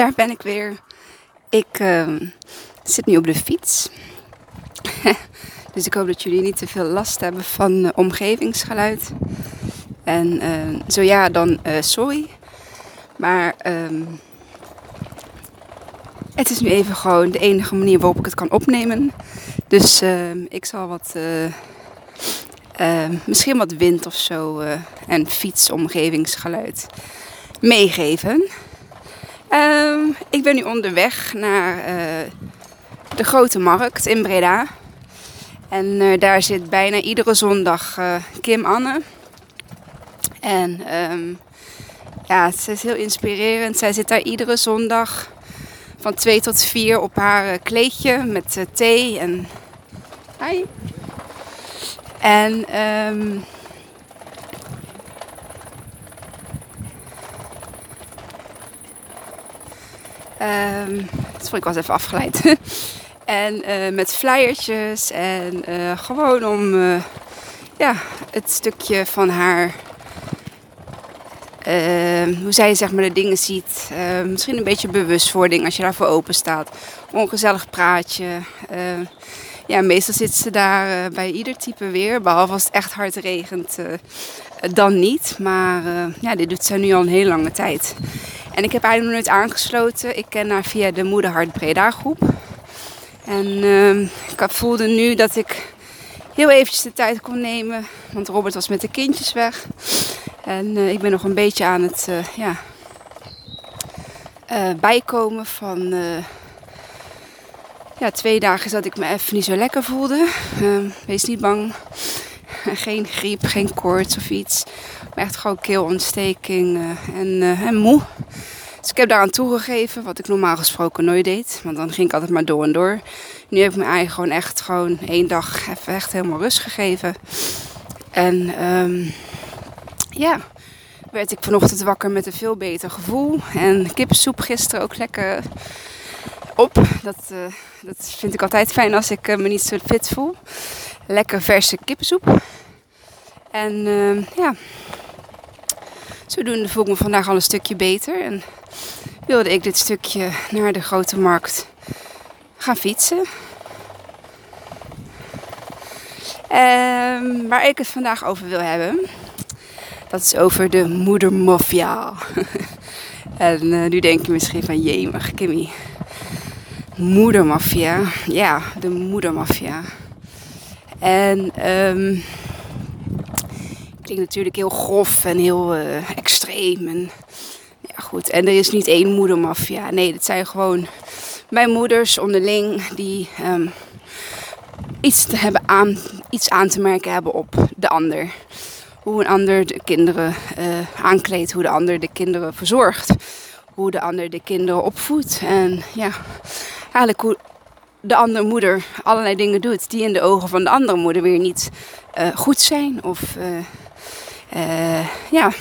daar ben ik weer. Ik ehm, zit nu op de fiets. dus ik hoop dat jullie niet te veel last hebben van uh, omgevingsgeluid. En uh, zo ja, dan uh, sorry. Maar um, het is nu even gewoon de enige manier waarop ik het kan opnemen. Dus ehm, ik zal wat, misschien wat wind of zo en fietsomgevingsgeluid meegeven. Um, ik ben nu onderweg naar uh, de grote markt in Breda. En uh, daar zit bijna iedere zondag uh, Kim Anne. En um, ja, het is heel inspirerend. Zij zit daar iedere zondag van 2 tot 4 op haar kleedje met thee en. Hi. En um, Um, dat ik was even afgeleid. en uh, met flyertjes en uh, gewoon om uh, ja, het stukje van haar, ehm, hoe zij zeg maar de dingen ziet. Misschien een beetje bewustwording als je daarvoor open staat. Ongezellig praatje. ja, meestal zit ze daar bij ieder type weer. Behalve als het echt hard regent, dan niet. Maar ja, dit doet ze nu al een hele lange tijd. En ik heb eigenlijk nog nooit aangesloten. Ik ken haar via de Moederhart Breda groep. En uh, ik voelde nu dat ik heel eventjes de tijd kon nemen. Want Robert was met de kindjes weg. En uh, ik ben nog een beetje aan het uh, ja, uh, bijkomen van ja, twee dagen dat ik me even niet zo lekker voelde. Ehm, wees niet bang. geen griep, geen koorts of iets. Maar echt gewoon keelontsteking en, en moe. Dus ik heb daaraan toegegeven, wat ik normaal gesproken nooit deed. Want dan ging ik altijd maar door en door. Nu heb ik mijn eigen gewoon echt gewoon één dag even echt helemaal rust gegeven. En um, ja, werd ik vanochtend wakker met een veel beter gevoel. En kippensoep gisteren ook lekker op. Dat, uh, dat vind ik altijd fijn als ik me niet zo fit voel. Lekker verse kippensoep. En uh, ja, zodoende voel ik me vandaag al een stukje beter. En wilde ik dit stukje naar de grote markt gaan fietsen. Um, waar ik het vandaag over wil hebben, dat is over de moedermafia. en uh, nu denk je misschien van, jemig Kimmy, moedermafia. Ja, de moedermafia. En um, natuurlijk heel grof en heel uh, extreem. En goed, en er is niet één moedermafia. Nee, het zijn gewoon mijn moeders onderling die um, iets, te hebben aan, iets aan te merken hebben op de ander. Hoe een ander de kinderen uh, aankleedt, hoe de ander de kinderen verzorgt. Hoe de ander de kinderen opvoedt. En ja, eigenlijk hoe de andere moeder allerlei dingen doet die in de ogen van de andere moeder weer niet uh, goed zijn. Of uh, ja,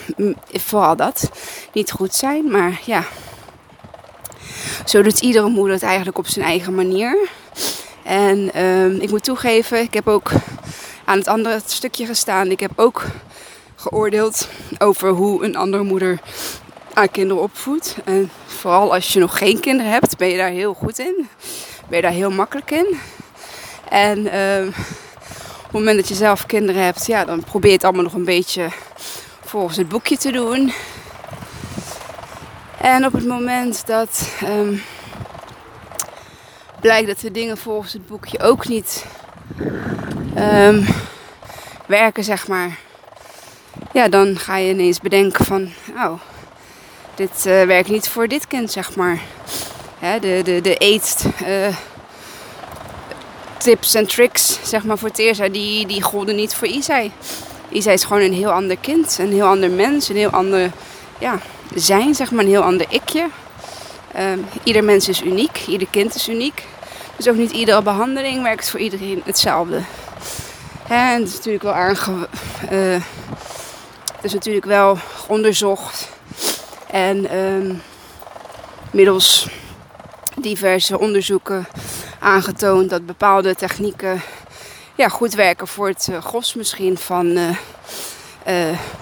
vooral dat. Niet goed zijn, maar ja. Zo doet iedere moeder het eigenlijk op zijn eigen manier. En uh, ik moet toegeven, ik heb ook aan het andere stukje gestaan. Ik heb ook geoordeeld over hoe een andere moeder haar kinderen opvoedt. En vooral als je nog geen kinderen hebt, ben je daar heel goed in. Ben je daar heel makkelijk in. En uh, het moment dat je zelf kinderen hebt, ja, dan probeer je het allemaal nog een beetje volgens het boekje te doen. En op het moment dat um, blijkt dat de dingen volgens het boekje ook niet um, werken, zeg maar. Ja, dan ga je ineens bedenken van, oh, dit uh, werkt niet voor dit kind, zeg maar. Hè, de, de, de eet, uh, tips en tricks, zeg maar, voor Teersa, die, die golden niet voor Isai. Isai is gewoon een heel ander kind, een heel ander mens, een heel ander ja, zijn, zeg maar, een heel ander ikje. Um, ieder mens is uniek, ieder kind is uniek. Dus ook niet iedere behandeling werkt voor iedereen hetzelfde. En het is natuurlijk wel aange... Uh, het is natuurlijk wel onderzocht. En um, middels diverse onderzoeken aangetoond dat bepaalde technieken ja, goed werken voor het uh, gros misschien van uh, uh,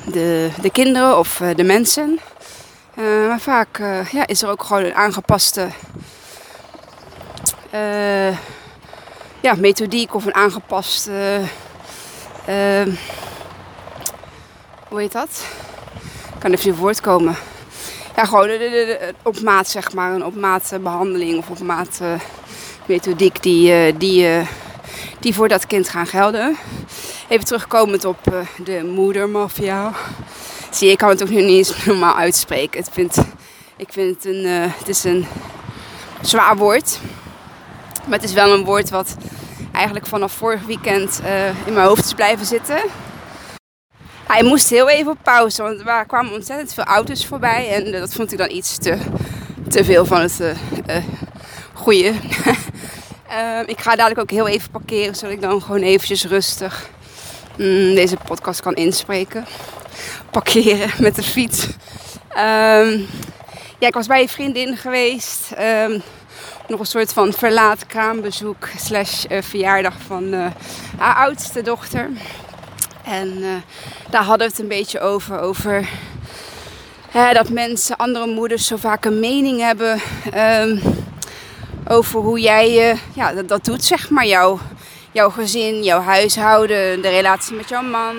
de, de kinderen of de mensen. Maar vaak ja, is er ook gewoon een aangepaste ja, methodiek of een aangepaste. hoe heet dat? Ik kan even niet woord komen. Ja, gewoon op maat, zeg maar. Een op maat behandeling of op maat methodiek die, die, die voor dat kind gaan gelden. Even terugkomend op de moedermafia. Zie ik kan het ook nu niet normaal uitspreken. Ik vind, het, een, het is een zwaar woord. Maar het is wel een woord wat eigenlijk vanaf vorig weekend in mijn hoofd is blijven zitten. Hij moest heel even op pauze, want er kwamen ontzettend veel auto's voorbij. En dat vond ik dan iets te, te veel van het goede. ik ga dadelijk ook heel even parkeren, zodat ik dan gewoon eventjes rustig mm, deze podcast kan inspreken parkeren met de fiets. Um, ja, ik was bij een vriendin geweest. Um, nog een soort van verlaat kraambezoek slash uh, verjaardag van uh, haar oudste dochter. En uh, daar hadden we het een beetje over. Over dat mensen, andere moeders zo vaak een mening hebben over hoe jij ja, dat, dat, doet, zeg maar. Jouw, jouw gezin, jouw huishouden, de relatie met jouw man.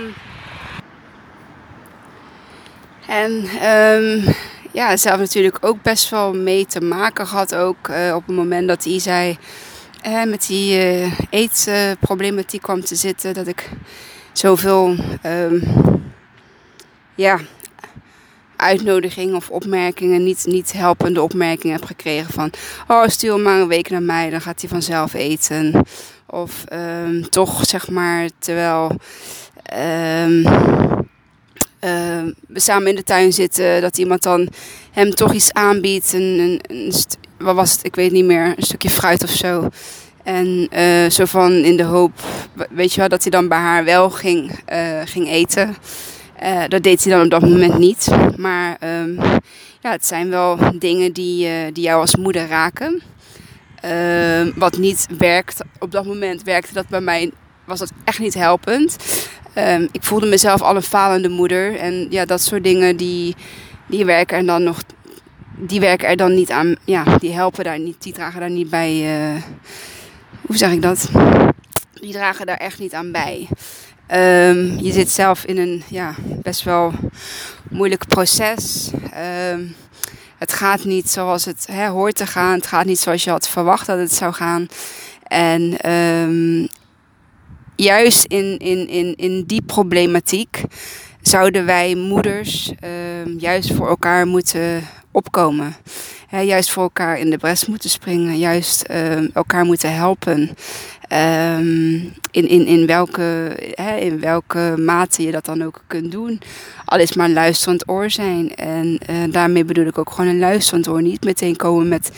En um, ja, zelf natuurlijk ook best wel mee te maken gehad. Ook uh, op het moment dat Isai uh, met die uh, eetproblematiek kwam te zitten. Dat ik zoveel um, ja, uitnodigingen of opmerkingen, niet, niet helpende opmerkingen heb gekregen van... Oh, stuur maar een week naar mij, dan gaat hij vanzelf eten. Of um, toch, zeg maar, terwijl... Um, uh, we samen in de tuin zitten, dat iemand dan hem toch iets aanbiedt. Een, een, wat was het? Ik weet niet meer. Een stukje fruit of zo. En uh, zo van in de hoop, weet je wel, dat hij dan bij haar wel ging, uh, ging eten. Uh, dat deed hij dan op dat moment niet. Maar um, ja, het zijn wel dingen die, die jou als moeder raken. Ehm, wat niet werkt. Op dat moment werkte dat bij mij, was dat echt niet helpend. Um, ik voelde mezelf al een falende moeder. En ja, dat soort dingen die, die werken er dan nog. Die werken er dan niet aan. Ja, die helpen daar niet. Die dragen daar niet bij. Uh, hoe zeg ik dat? Die dragen daar echt niet aan bij. Um, je zit zelf in een ja, best wel moeilijk proces. Um, het gaat niet zoals het hè, hoort te gaan. Het gaat niet zoals je had verwacht dat het zou gaan. En um, juist in, in, in, in die problematiek zouden wij moeders juist voor elkaar moeten opkomen. juist voor elkaar in de bres moeten springen, juist uh, elkaar moeten helpen. Um, in, in, in, welke, in welke mate je dat dan ook kunt doen. Al is maar luisterend oor zijn. En uh, daarmee bedoel ik ook gewoon een luisterend oor. Niet meteen komen met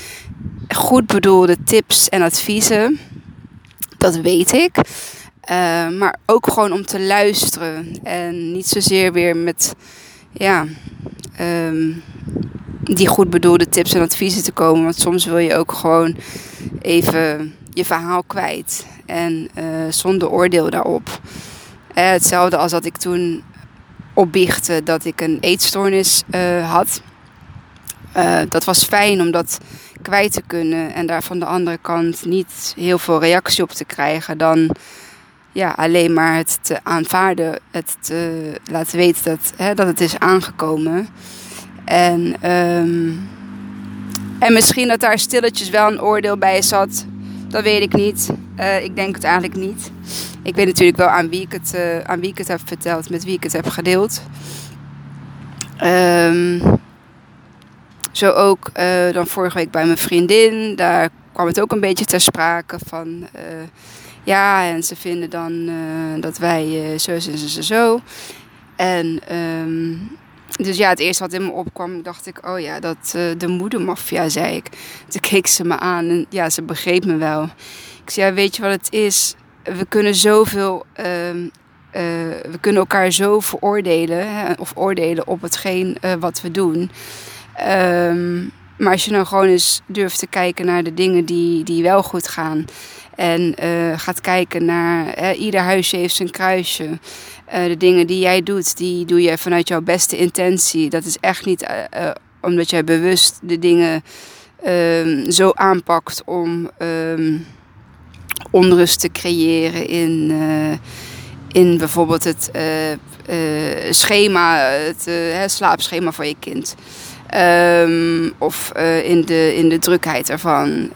goed bedoelde tips en adviezen. Dat weet ik. Uh, maar ook gewoon om te luisteren. En niet zozeer weer met ja, um, die goed bedoelde tips en adviezen te komen. Want soms wil je ook gewoon even je verhaal kwijt. En uh, zonder oordeel daarop. Uh, hetzelfde als dat ik toen opbiechte dat ik een eetstoornis had. dat was fijn om dat kwijt te kunnen. En daar van de andere kant niet heel veel reactie op te krijgen. Dan ja, alleen maar het te aanvaarden, het te laten weten dat, hè, dat het is aangekomen. En, um, en misschien dat daar stilletjes wel een oordeel bij zat, dat weet ik niet. Uh, ik denk het eigenlijk niet. Ik weet natuurlijk wel aan wie ik het, uh, aan wie ik het heb verteld, met wie ik het heb gedeeld. Um, zo ook uh, dan vorige week bij mijn vriendin. Daar kwam het ook een beetje ter sprake van ja, en ze vinden dan dat wij zo, zo, zo, zo. En um, dus ja, het eerste wat in me opkwam, dacht ik, oh ja, dat uh, de moedermafia, zei ik. Toen keek ze me aan en ja, ze begreep me wel. Ik zei, ja, weet je wat het is? We kunnen zoveel, uh, we kunnen elkaar zo veroordelen, hè, of oordelen op hetgeen wat we doen. Um, maar als je nou gewoon eens durft te kijken naar de dingen die, die wel goed gaan. En uh, gaat kijken naar ieder huisje heeft zijn kruisje. Uh, de dingen die jij doet, die doe je vanuit jouw beste intentie. Dat is echt niet uh, omdat jij bewust de dingen ehm, zo aanpakt om ehm, onrust te creëren in, in bijvoorbeeld het schema, het slaapschema van je kind. Um, of in, de, in de drukheid ervan.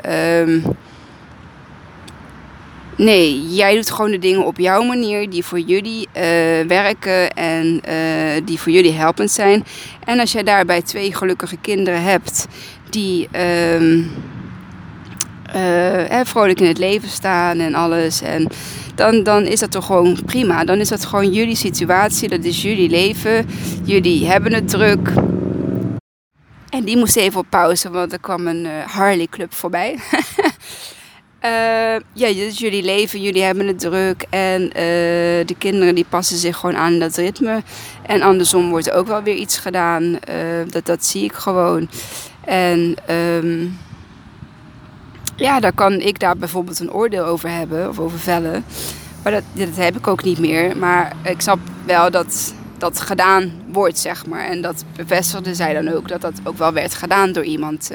Nee, jij doet gewoon de dingen op jouw manier die voor jullie uh, werken en uh, die voor jullie helpend zijn. En als jij daarbij twee gelukkige kinderen hebt die uh, vrolijk in het leven staan en alles. En dan, dan is dat toch gewoon prima. Dan is dat gewoon jullie situatie, dat is jullie leven. Jullie hebben het druk. En die moest even op pauze, want er kwam een Harley Club voorbij. Uh, ja, is jullie leven, jullie hebben het druk en uh, de kinderen die passen zich gewoon aan dat ritme. En andersom wordt ook wel weer iets gedaan, dat, dat zie ik gewoon. En um, ja, daar kan ik daar bijvoorbeeld een oordeel over hebben of over vellen. Maar dat, dat heb ik ook niet meer. Maar ik snap wel dat dat gedaan wordt, zeg maar. En dat bevestigde zij dan ook, dat dat ook wel werd gedaan door iemand,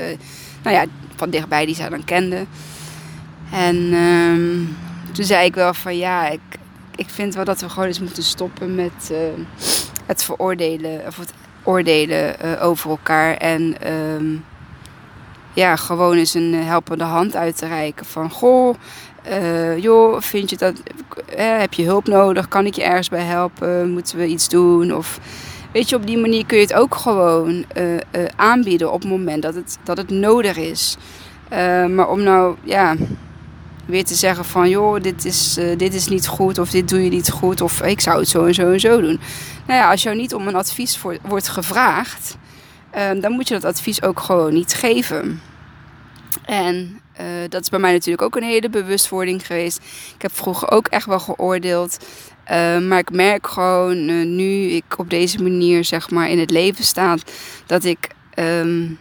nou ja, van dichtbij die zij dan kende. En um, toen zei ik wel van ja, ik, ik vind wel dat we gewoon eens moeten stoppen met uh, het veroordelen of het oordelen uh, over elkaar. En um, ja, gewoon eens een helpende hand uit te reiken. Van goh, uh, joh, vind je dat, heb je hulp nodig? Kan ik je ergens bij helpen? Moeten we iets doen? Of weet je, op die manier kun je het ook gewoon aanbieden op het moment dat het, dat het nodig is. maar om nou, ja weer te zeggen van joh, dit is, dit is niet goed of dit doe je niet goed of ik zou het zo en zo en zo doen. Nou ja, als jou niet om een advies wordt gevraagd, dan moet je dat advies ook gewoon niet geven. En uh, dat is bij mij natuurlijk ook een hele bewustwording geweest. Ik heb vroeger ook echt wel geoordeeld. maar ik merk gewoon nu ik op deze manier zeg maar in het leven sta, dat ik um,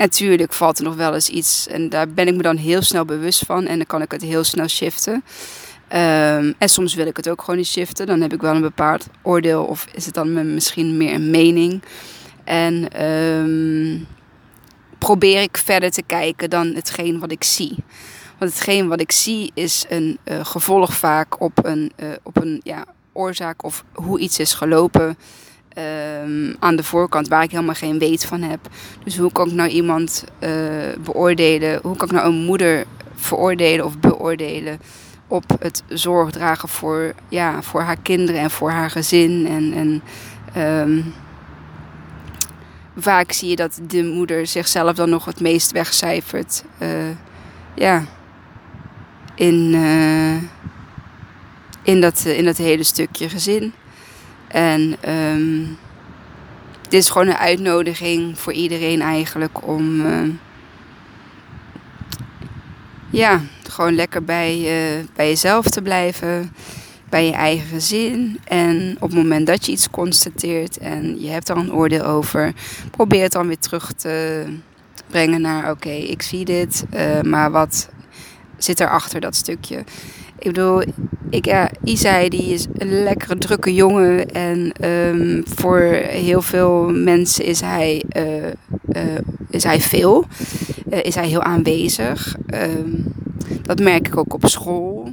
Natuurlijk valt er nog wel eens iets en daar ben ik me dan heel snel bewust van en dan kan ik het heel snel shiften. Um, en soms wil ik het ook gewoon niet shiften. Dan heb ik wel een bepaald oordeel of is het dan misschien meer een mening. En um, probeer ik verder te kijken dan hetgeen wat ik zie. Want hetgeen wat ik zie is een uh, gevolg vaak op een, uh, op een ja, oorzaak of hoe iets is gelopen. Um, aan de voorkant waar ik helemaal geen weet van heb. Dus hoe kan ik nou iemand uh, beoordelen? Hoe kan ik nou een moeder veroordelen of beoordelen op het zorg dragen voor, ja, voor haar kinderen en voor haar gezin? En, en um, vaak zie je dat de moeder zichzelf dan nog het meest wegcijfert. Uh, ja, in, uh, in, dat, in dat hele stukje gezin. En um, dit is gewoon een uitnodiging voor iedereen eigenlijk om ja, gewoon lekker bij, bij jezelf te blijven, bij je eigen gezin. En op het moment dat je iets constateert en je hebt er een oordeel over, probeer het dan weer terug te brengen naar oké, ik zie dit, uh, maar wat zit er achter dat stukje? Ik bedoel, ik, ja, Isai die is een lekkere drukke jongen. En um, voor heel veel mensen is hij, uh, uh, is hij veel. Is hij heel aanwezig. Um, dat merk ik ook op school.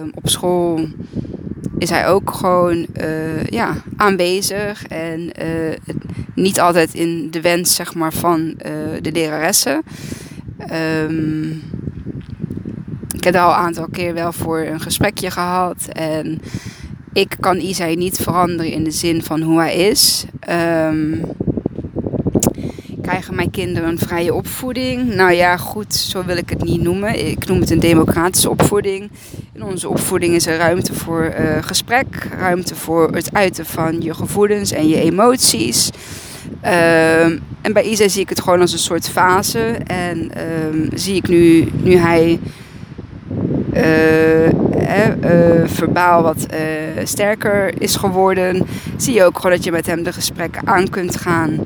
Um, op school is hij ook gewoon ja, aanwezig. En niet altijd in de wens zeg maar, van de leraressen. Um, ik heb al een aantal keer wel voor een gesprekje gehad. En ik kan Isai niet veranderen in de zin van hoe hij is. Um, krijgen mijn kinderen een vrije opvoeding? Nou ja, goed, zo wil ik het niet noemen. Ik noem het een democratische opvoeding. In onze opvoeding is er ruimte voor uh, gesprek, ruimte voor het uiten van je gevoelens en je emoties. Um, en bij Isa zie ik het gewoon als een soort fase. En um, zie ik nu, nu hij uh, uh, verbaal wat uh, sterker is geworden, zie je ook gewoon dat je met hem de gesprekken aan kunt gaan.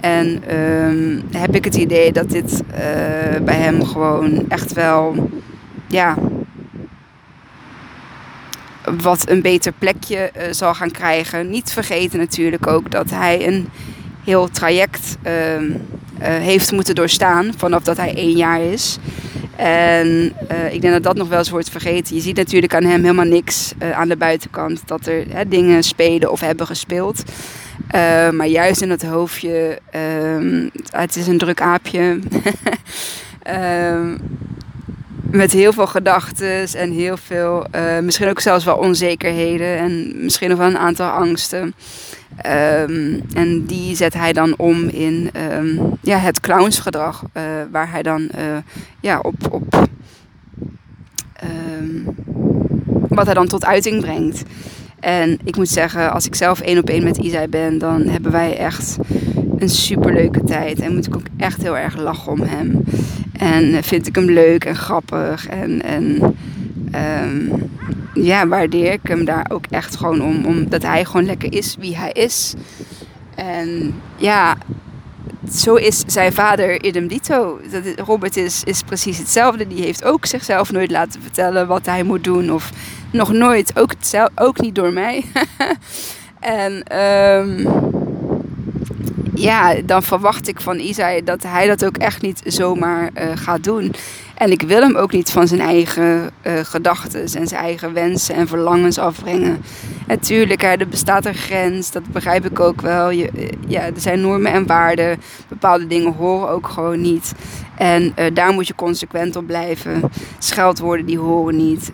En um, heb ik het idee dat dit bij hem gewoon echt wel, ja, wat een beter plekje zal gaan krijgen. Niet vergeten natuurlijk ook dat hij een heel traject um, heeft moeten doorstaan vanaf dat hij één jaar is. En uh, ik denk dat dat nog wel eens wordt vergeten. Je ziet natuurlijk aan hem helemaal niks uh, aan de buitenkant. Dat er hè, dingen spelen of hebben gespeeld. Uh, maar juist in het hoofdje, ehm, het is een druk aapje. Ehm, met heel veel gedachten en heel veel, misschien ook zelfs wel onzekerheden. En misschien nog wel een aantal angsten. Um, en die zet hij dan om in um, ja, het clownsgedrag, uh, waar hij dan uh, ja, op, op um, wat hij dan tot uiting brengt. En ik moet zeggen, als ik zelf één op één met Isai ben, dan hebben wij echt een superleuke tijd. En moet ik ook echt heel erg lachen om hem. En vind ik hem leuk en grappig. En, en ja, waardeer ik hem daar ook echt gewoon om. Omdat hij gewoon lekker is wie hij is. En ja, zo is zijn vader idem dito. Robert is, is precies hetzelfde. Die heeft ook zichzelf nooit laten vertellen wat hij moet doen. Of nog nooit. Ook, ook niet door mij. en um, ja, dan verwacht ik van Isai dat hij dat ook echt niet zomaar uh, gaat doen. En ik wil hem ook niet van zijn eigen uh, gedachten en zijn eigen wensen en verlangens afbrengen. Natuurlijk, er bestaat een grens, dat begrijp ik ook wel. Eh, ja, er zijn normen en waarden. Bepaalde dingen horen ook gewoon niet. En daar moet je consequent op blijven. Scheldwoorden die horen niet.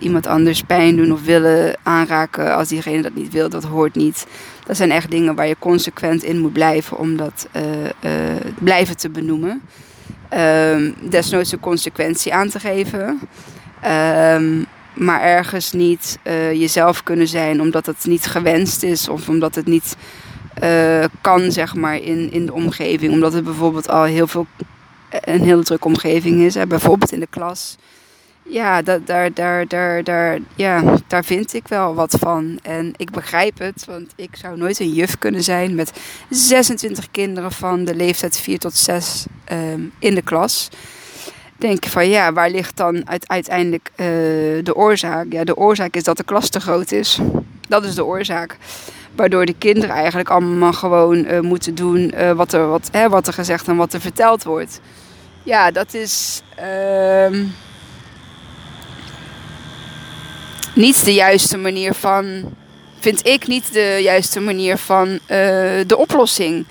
Iemand anders pijn doen of willen aanraken als diegene dat niet wil, dat hoort niet. Dat zijn echt dingen waar je consequent in moet blijven om dat blijven te benoemen. Um, desnoods een consequentie aan te geven. Um, maar ergens niet uh, jezelf kunnen zijn omdat het niet gewenst is of omdat het niet kan, zeg maar, in, in de omgeving. Omdat het bijvoorbeeld al heel veel, een heel drukke omgeving is. Hè? Bijvoorbeeld in de klas ja, daar, daar, daar, daar, ja, daar vind ik wel wat van. En ik begrijp het, want ik zou nooit een juf kunnen zijn met 26 kinderen van de leeftijd 4 tot 6 um, in de klas. Denk van ja, waar ligt dan uiteindelijk uh, de oorzaak? Ja, de oorzaak is dat de klas te groot is. Dat is de oorzaak. Waardoor de kinderen eigenlijk allemaal gewoon uh, moeten doen uh, wat, er, wat, hè, wat er gezegd en wat er verteld wordt. Ja, dat is. Uh, niet de juiste manier van, vind ik niet de juiste manier van uh, de oplossing.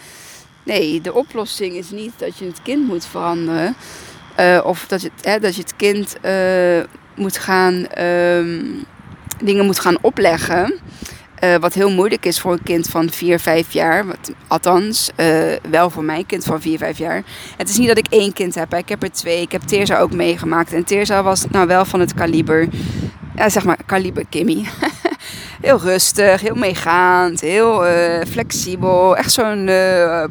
Nee, de oplossing is niet dat je het kind moet veranderen. Uh, of dat je, hè, dat je het kind uh, moet gaan, um, dingen moet gaan opleggen. Wat heel moeilijk is voor een kind van 4, 5 jaar. Wat, althans, wel voor mijn kind van 4, 5 jaar. Het is niet dat ik één kind heb. Ik heb er twee. Ik heb Teerza ook meegemaakt. En Teerza was nou wel van het kaliber ja, zeg maar, kaliber Kimmy. heel rustig, heel meegaand, heel uh, flexibel. Echt zo'n uh,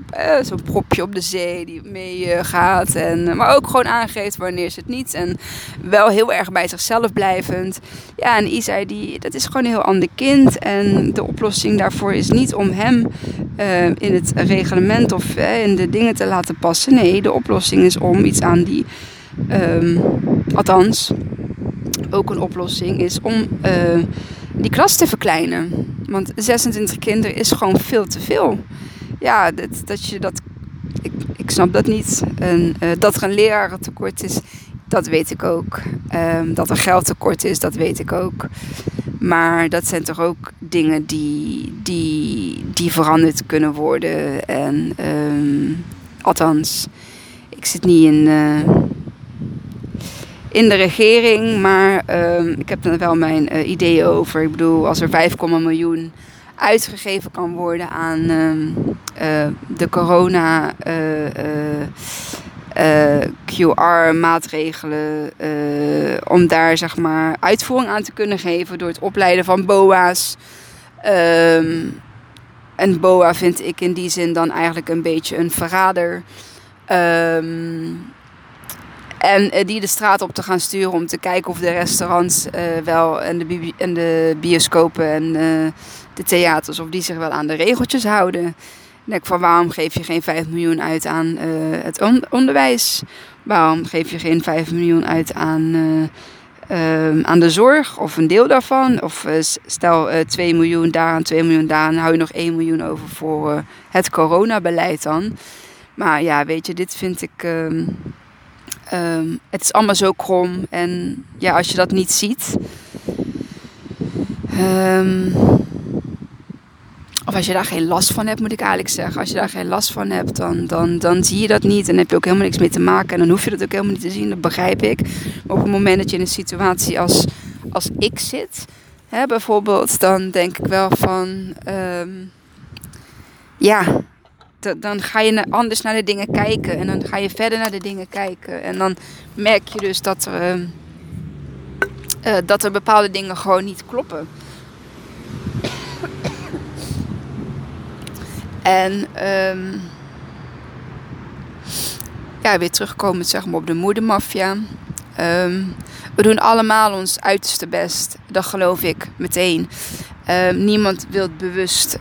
zo'n propje op de zee die meegaat. en maar ook gewoon aangeeft wanneer ze het niet. En wel heel erg bij zichzelf blijvend. Ja, en Isai, die, dat is gewoon een heel ander kind. En de oplossing daarvoor is niet om hem in het reglement of in de dingen te laten passen. Nee, de oplossing is om iets aan die... Um, althans, ook een oplossing is om uh, die klas te verkleinen. Want 26 kinderen is gewoon veel te veel. Ja, dat, dat je dat. Ik, ik snap dat niet. En, uh, dat er een lerarentekort is, dat weet ik ook. Um, dat er geldtekort is, dat weet ik ook. Maar dat zijn toch ook dingen die, die, die veranderd kunnen worden. En um, althans, ik zit niet in. Uh, in de regering. Maar uh, ik heb er wel mijn uh, ideeën over. Ik bedoel, als er 5, miljoen uitgegeven kan worden aan uh, de corona QR-maatregelen. om daar zeg maar uitvoering aan te kunnen geven door het opleiden van BOA's. Um, en BOA vind ik in die zin dan eigenlijk een beetje een verrader. En uh, die de straat op te gaan sturen om te kijken of de restaurants uh, wel en de, en de bioscopen en uh, de theaters, of die zich wel aan de regeltjes houden. Ik denk van waarom geef je geen 5 miljoen uit aan het on onderwijs? Waarom geef je geen 5 miljoen uit aan, ehm, aan de zorg of een deel daarvan? Of stel 2 miljoen daar en 2 miljoen daar en hou je nog 1 miljoen over voor het coronabeleid dan. Maar ja, weet je, dit vind ik. Ehm, ehm, het is allemaal zo krom. En ja, als je dat niet ziet. Um, of als je daar geen last van hebt, moet ik eigenlijk zeggen. Als je daar geen last van hebt, dan, dan, dan zie je dat niet. En heb je ook helemaal niks mee te maken. En dan hoef je dat ook helemaal niet te zien. Dat begrijp ik. Maar op het moment dat je in een situatie als, als ik zit, hè, bijvoorbeeld, dan denk ik wel van. Um, ja, dan ga je anders naar de dingen kijken. En dan ga je verder naar de dingen kijken. En dan merk je dus dat er, uh, dat er bepaalde dingen gewoon niet kloppen. En um, ja, weer terugkomen zeg maar, op de moedermafia. Um, we doen allemaal ons uiterste best. Dat geloof ik meteen. Um, niemand wil bewust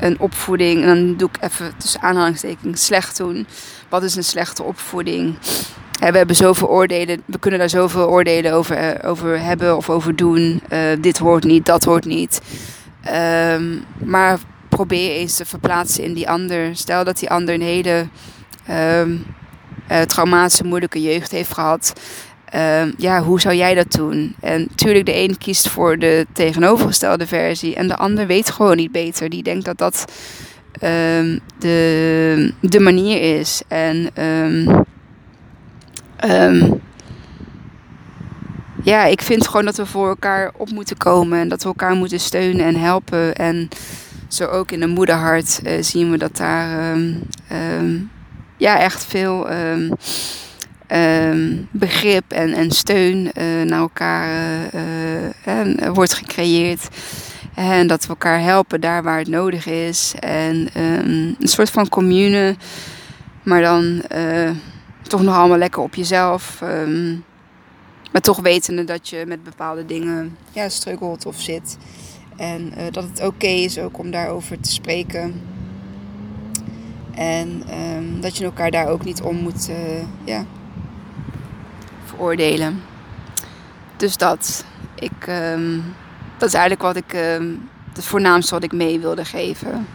een opvoeding, en dan doe ik even tussen aanhalingstekens, slecht doen. Wat is een slechte opvoeding? we hebben zoveel oordelen, we kunnen daar zoveel oordelen over, eh, over hebben of over doen. Uh, dit hoort niet, dat hoort niet. Um, maar probeer eens te verplaatsen in die ander. Stel dat die ander een hele um, traumatische, moeilijke jeugd heeft gehad. Um, ja, hoe zou jij dat doen? En natuurlijk, de een kiest voor de tegenovergestelde versie en de ander weet gewoon niet beter. Die denkt dat dat um, de, de manier is. En ja, ik vind gewoon dat we voor elkaar op moeten komen en dat we elkaar moeten steunen en helpen. En zo ook in de moederhart uh, zien we dat daar ja, echt veel um, begrip en, en steun uh, naar elkaar uh, wordt gecreëerd. En dat we elkaar helpen daar waar het nodig is. En een soort van commune, maar dan toch nog allemaal lekker op jezelf. maar toch wetende dat je met bepaalde dingen ja, struggelt of zit. En dat het oké is ook om daarover te spreken. En dat je elkaar daar ook niet om moet ja, veroordelen. Dus dat. Ik, um, dat is eigenlijk wat ik, um, het voornaamste wat ik mee wilde geven.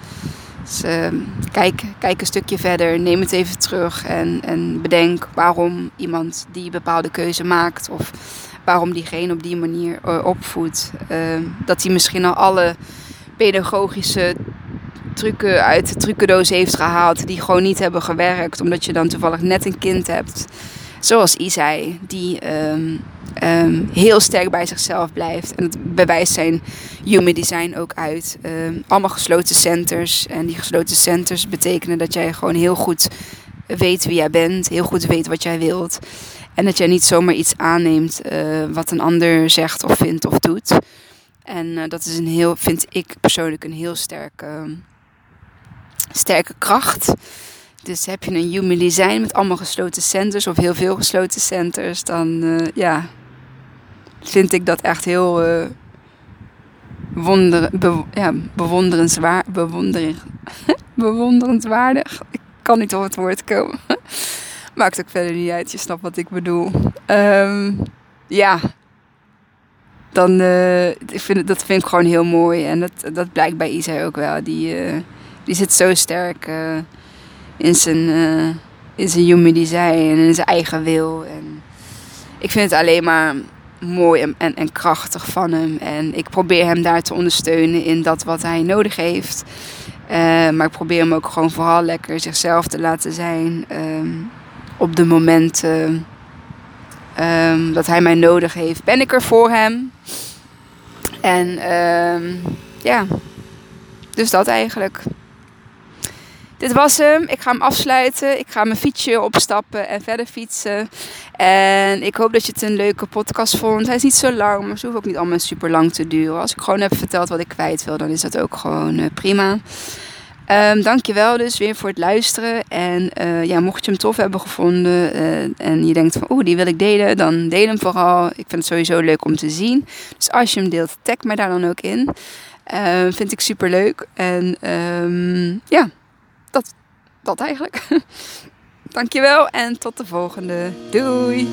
Dus kijk, kijk een stukje verder, neem het even terug en, en bedenk waarom iemand die bepaalde keuze maakt. Of waarom diegene op die manier uh, opvoedt. Dat hij misschien al alle pedagogische trucken uit de trucendoos heeft gehaald die gewoon niet hebben gewerkt, omdat je dan toevallig net een kind hebt. Zoals Isai, die um, um, heel sterk bij zichzelf blijft. En het bewijst zijn human design ook uit. Um, allemaal gesloten centers. En die gesloten centers betekenen dat jij gewoon heel goed weet wie jij bent, heel goed weet wat jij wilt. En dat jij niet zomaar iets aanneemt uh, wat een ander zegt of vindt of doet. En uh, dat is een heel, vind ik persoonlijk een heel sterke, sterke kracht. Dus heb je een human design met allemaal gesloten centers of heel veel gesloten centers, dan uh, ja, vind ik dat echt heel wonder, be, ja, bewonderenswaardig. Bewonder, bewonderenswaardig. Ik kan niet op het woord komen. Maakt ook verder niet uit, je snapt wat ik bedoel. Um, ja, dan uh, ik vind dat vind ik gewoon heel mooi. En dat, dat blijkt bij Isa ook wel. Die, uh, die zit zo sterk uh, in zijn, in zijn human design en in zijn eigen wil. En ik vind het alleen maar mooi en, en, krachtig van hem. En ik probeer hem daar te ondersteunen in dat wat hij nodig heeft. maar ik probeer hem ook gewoon vooral lekker zichzelf te laten zijn. Um, op de momenten um, dat hij mij nodig heeft, ben ik er voor hem. En um, ja, dus dat eigenlijk. Dit was hem. Ik ga hem afsluiten. Ik ga mijn fietsje opstappen en verder fietsen. En ik hoop dat je het een leuke podcast vond. Hij is niet zo lang, maar ze hoeft ook niet allemaal super lang te duren. Als ik gewoon heb verteld wat ik kwijt wil, dan is dat ook gewoon uh, prima. Um, dankjewel dus weer voor het luisteren. En uh, ja, mocht je hem tof hebben gevonden uh, en je denkt van oeh, die wil ik delen, dan deel hem vooral. Ik vind het sowieso leuk om te zien. Dus als je hem deelt, tag me daar dan ook in. Uh, vind ik super leuk. En um, ja, dat, dat eigenlijk. dankjewel en tot de volgende. Doei!